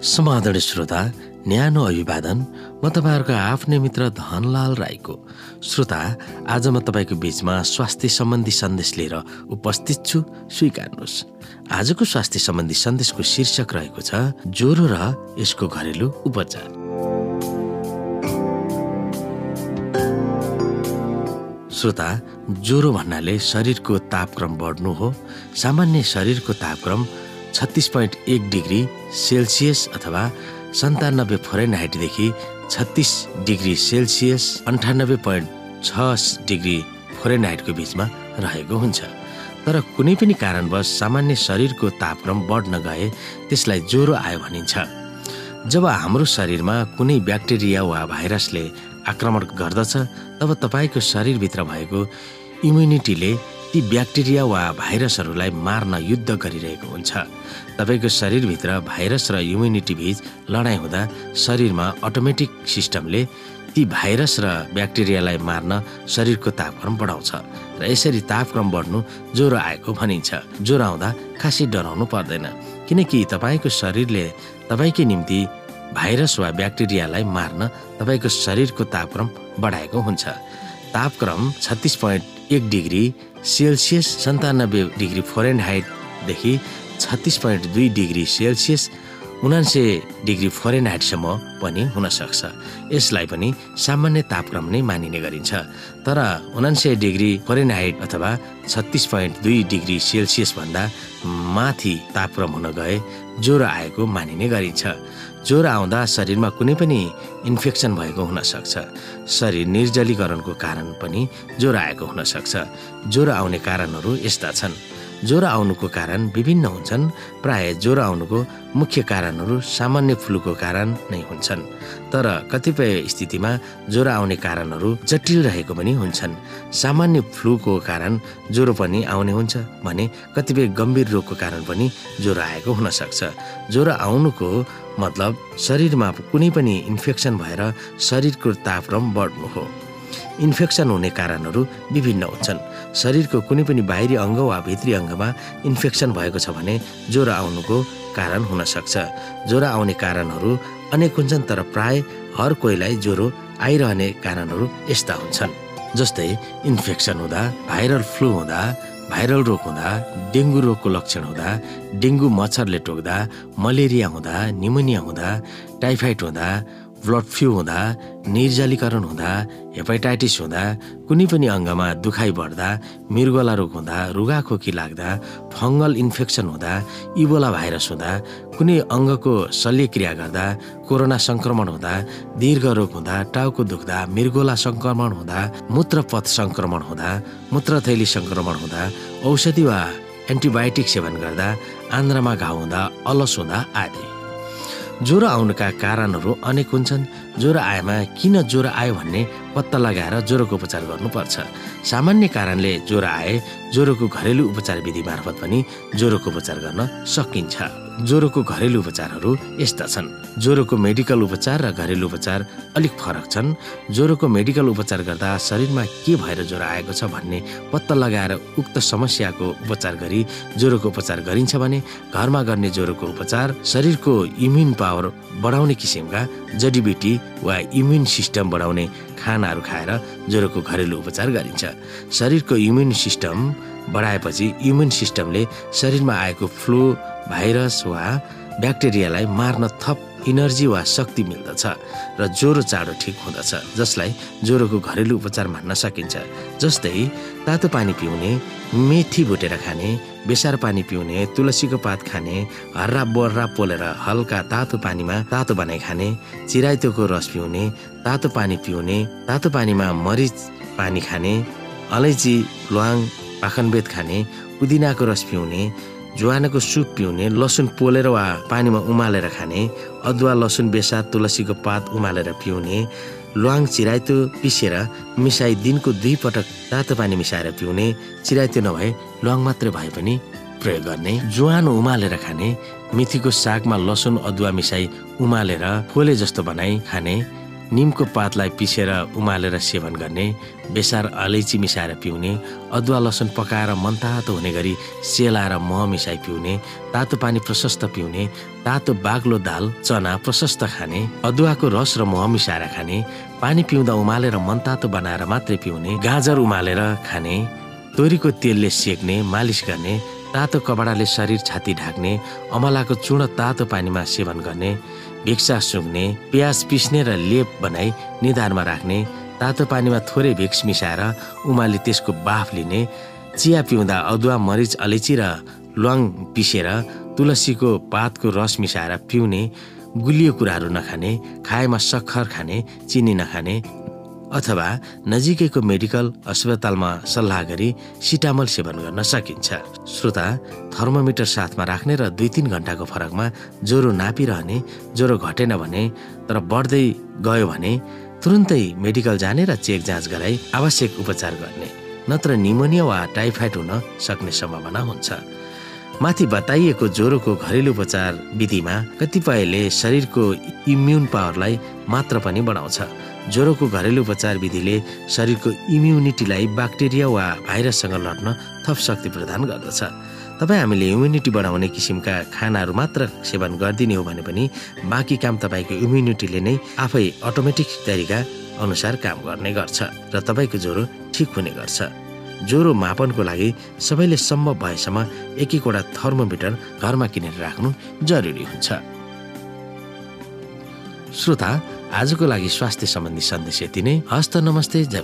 समादरणीय श्रोता न्यानो अभिवादन। म तपाईँहरूको आफ्नै मित्र धनलाल राईको। श्रोता आज म तपाईँको बिचमा स्वास्थ्य सम्बन्धी सन्देश लिएर उपस्थित छु। स्वीकार्नुहोस्। आजको स्वास्थ्य सम्बन्धी सन्देशको शीर्षक रहेको छ ज्वरो र यसको घरेलु उपचार। श्रोता ज्वरो भन्नाले शरीरको तापक्रम बढ्नु हो। सामान्य शरीरको तापक्रम छत्तिस पोइन्ट एक डिग्री सेल्सियस अथवा सन्तानब्बे फोरेनहाइटदेखि छत्तिस डिग्री सेल्सियस अन्ठानब्बे पोइन्ट छ डिग्री फोरेनहाइटको बिचमा रहेको हुन्छ। तर कुनै पनि कारणवश सामान्य शरीरको तापक्रम बढ्न गए त्यसलाई ज्वरो आयो भनिन्छ। जब हाम्रो शरीरमा कुनै ब्याक्टेरिया वा भाइरसले आक्रमण गर्दछ तब तपाईँको शरीरभित्र भएको इम्युनिटीले ती ब्याक्टेरिया वा भाइरसहरूलाई मार्न युद्ध गरिरहेको हुन्छ। तपाईँको शरीरभित्र भाइरस र इम्युनिटी बिच लडाइँ हुँदा शरीरमा अटोमेटिक सिस्टमले ती भाइरस र ब्याक्टेरियालाई मार्न शरीरको तापक्रम बढाउँछ र यसरी तापक्रम बढ्नु ज्वरो आएको भनिन्छ। ज्वरो आउँदा खासै डराउनु पर्दैन किनकि तपाईँको शरीरले तपाईँकै निम्ति भाइरस वा ब्याक्टेरियालाई मार्न तपाईँको शरीरको तापक्रम बढाएको हुन्छ। तापक्रम छत्तिस पोइन्ट एक डिग्री सेल्सियस सन्तानब्बे डिग्री फोरेन हाइटदेखि छत्तिस पोइन्ट दुई डिग्री सेल्सियस उनान्से डिग्री फोरेन हाइटसम्म पनि हुनसक्छ। यसलाई पनि सामान्य तापक्रम नै मानिने गरिन्छ। तर उनान्से डिग्री फोरेन हाइट अथवा छत्तिस पोइन्ट दुई डिग्री सेल्सियसभन्दा माथि तापक्रम हुन गए ज्वरो आएको मानिने गरिन्छ। ज्वरो आउँदा शरीरमा कुनै पनि इन्फेक्सन भएको हुनसक्छ। शरीर निर्जलीकरणको कारण पनि ज्वरो आएको हुनसक्छ। ज्वरो आउने कारणहरू यस्ता छन्। ज्वरो आउनुको कारण विभिन्न हुन्छन्। प्राय ज्वरो आउनुको मुख्य कारणहरू सामान्य फ्लूको कारण नै हुन्छन्। तर कतिपय स्थितिमा ज्वरो आउने कारणहरू जटिल रहेको पनि हुन्छन्। सामान्य फ्लूको कारण ज्वरो पनि आउने हुन्छ भने कतिपय गम्भीर रोगको कारण पनि ज्वरो आएको हुनसक्छ ज्वरो आउनुको मतलब शरीरमा कुनै पनि इन्फेक्सन भएर शरीरको तापक्रम बढ्नु हो। इन्फेक्सन हुने कारणहरू विभिन्न हुन्छन्। शरीरको कुनै पनि बाहिरी अङ्ग वा भित्री अङ्गमा इन्फेक्सन भएको छ भने ज्वरो आउनुको कारण हुनसक्छ ज्वरो आउने कारणहरू अनेक हुन्छन् तर प्राय हर कोहीलाई ज्वरो आइरहने कारणहरू यस्ता हुन्छन्। जस्तै इन्फेक्सन हुँदा भाइरल फ्लू हुँदा भाइरल रोग हुँदा डेङ्गु रोगको लक्षण हुँदा डेङ्गु मच्छरले टोक्दा मलेरिया हुँदा निमोनिया हुँदा टाइफाइड हुँदा ब्लड फ्लू हुँदा निर्जलीकरण हुँदा हेपाटाइटिस हुँदा कुनै पनि अङ्गमा दुखाइ बढ्दा मृगोला रोग हुँदा रुगाखोकी लाग्दा फङ्गल इन्फेक्सन हुँदा इबोला भाइरस हुँदा कुनै अङ्गको शल्यक्रिया गर्दा कोरोना सङ्क्रमण हुँदा दीर्घ रोग हुँदा टाउको दुख्दा मृगोला सङ्क्रमण हुँदा मूत्रपथ सङ्क्रमण हुँदा मूत्रथैली सङ्क्रमण हुँदा औषधि वा एन्टिबायोटिक सेवन गर्दा आन्द्रामा घाउ हुँदा अलस हुँदा आदि। ज्वरो आउनुका कारणहरू अनेक हुन्छन्। ज्वरो आएमा किन ज्वरो आयो भन्ने पत्ता लगाएर ज्वरोको उपचार गर्नुपर्छ। सामान्य कारणले ज्वरो आए ज्वरोको घरेलु उपचार विधि मार्फत पनि ज्वरोको उपचार गर्न सकिन्छ। ज्वरोको घरेलु उपचारहरू यस्ता छन्। ज्वरोको मेडिकल उपचार र घरेलु उपचार अलिक फरक छन्। ज्वरोको मेडिकल उपचार गर्दा शरीरमा के भएर ज्वरो आएको छ भन्ने पत्ता लगाएर उक्त समस्याको उपचार गरी ज्वरोको उपचार गरिन्छ भने घरमा गर्ने ज्वरोको उपचार शरीरको इम्युन पावर बढाउने किसिमका जडीबुटी वा इम्युन सिस्टम बढाउने खानाहरू खाएर ज्वरोको घरेलु उपचार गरिन्छ। शरीरको इम्युन सिस्टम बढाएपछि इम्युन सिस्टमले शरीरमा आएको फ्लू भाइरस वा ब्याक्टेरियालाई मार्न थप इनर्जी वा शक्ति मिल्दछ र ज्वरो चाँडो ठिक हुँदछ जसलाई ज्वरोको घरेलु उपचार मान्न सकिन्छ। जस्तै तातो पानी पिउने मेथी भुटेर खाने बेसार पानी पिउने तुलसीको पात खाने हर्रा बर्रा पोलेर हल्का तातो पानीमा तातो बनाइ खाने चिराइतोको रस पिउने तातो पानी पिउने तातो पानीमा मरिच पानी खाने अलैँची ल्वाङ पाखनबेत खाने पुदिनाको रस पिउने ज्वानको सुप पिउने लसुन पोलेर वा पानीमा उमालेर खाने अदुवा लसुन बेसार तुलसीको पात उमालेर पिउने ल्वाङ चिराइतो पिसेर मिसाई दिनको दुई पटक तातो पानी मिसाएर पिउने चिराइतो नभए ल्वाङ मात्रै भए पनि प्रयोग गर्ने। ज्वानो उमालेर खाने मेथीको सागमा लसुन अदुवा मिसाई उमालेर फोले जस्तो बनाई खाने। निमको पातलाई पिसेर उमालेर सेवन गर्ने बेसार अलैँची मिसाएर पिउने अदुवा लसुन पकाएर मनतातो हुने गरी सेलाएर मह मिसाई पिउने तातो पानी प्रशस्त पिउने तातो बाग्लो दाल चना प्रशस्त खाने अदुवाको रस र मह मिसाएर खाने पानी पिउँदा उमालेर मनतातो बनाएर मात्रै पिउने गाजर उमालेर खाने तोरीको तेलले सेक्ने मालिस गर्ने तातो कपडाले शरीर छाती ढाक्ने अमलाको चूर्ण तातो पानीमा सेवन गर्ने भिक्सा सुँघ्ने प्याज पिस्ने र लेप बनाई निधारमा राख्ने तातो पानीमा थोरै भिक्स मिसाएर उमाली त्यसको बाफ लिने चिया पिउँदा अदुवा मरिच अलैँची र ल्वाङ पिसेर तुलसीको पातको रस मिसाएर पिउने गुलियो कुराहरू नखाने खाएमा सक्खर खाने चिनी नखाने अथवा नजिकैको मेडिकल अस्पतालमा सल्लाह गरी सिटामल सेवन गर्न सकिन्छ। श्रोता थर्मोमिटर साथमा राख्ने र दुई तिन घन्टाको फरकमा ज्वरो नापिरहने ज्वरो घटेन भने तर बढ्दै गयो भने तुरुन्तै मेडिकल जाने र चेक जाँच गराई आवश्यक उपचार गर्ने नत्र निमोनिया वा टाइफाइड हुन सक्ने सम्भावना हुन्छ। माथि बताइएको ज्वरोको घरेलु उपचार विधिमा कतिपयले शरीरको इम्युन पावरलाई मात्र पनि बढाउँछ। ज्वरोको घरेलु उपचार विधिले शरीरको इम्युनिटीलाई ब्याक्टेरिया वा भाइरससँग लड्न थप शक्ति प्रदान गर्दछ। तपाईँ हामीले इम्युनिटी बढाउने किसिमका खानाहरू मात्र सेवन गरिदिने हो भने पनि बाँकी काम तपाईँको इम्युनिटीले नै आफै अटोमेटिक तरिका अनुसार काम गर्ने गर्छ र तपाईँको ज्वरो ठिक हुने गर्छ। ज्वरो मापनको लागि सबैले सम्भव भएसम्म एक एकवटा थर्मोमिटर घरमा किनेर राख्नु जरुरी हुन्छ। श्रोता आजको लागि स्वास्थ्य सम्बन्धी सन्देश यति नै। हस्त नमस्ते जय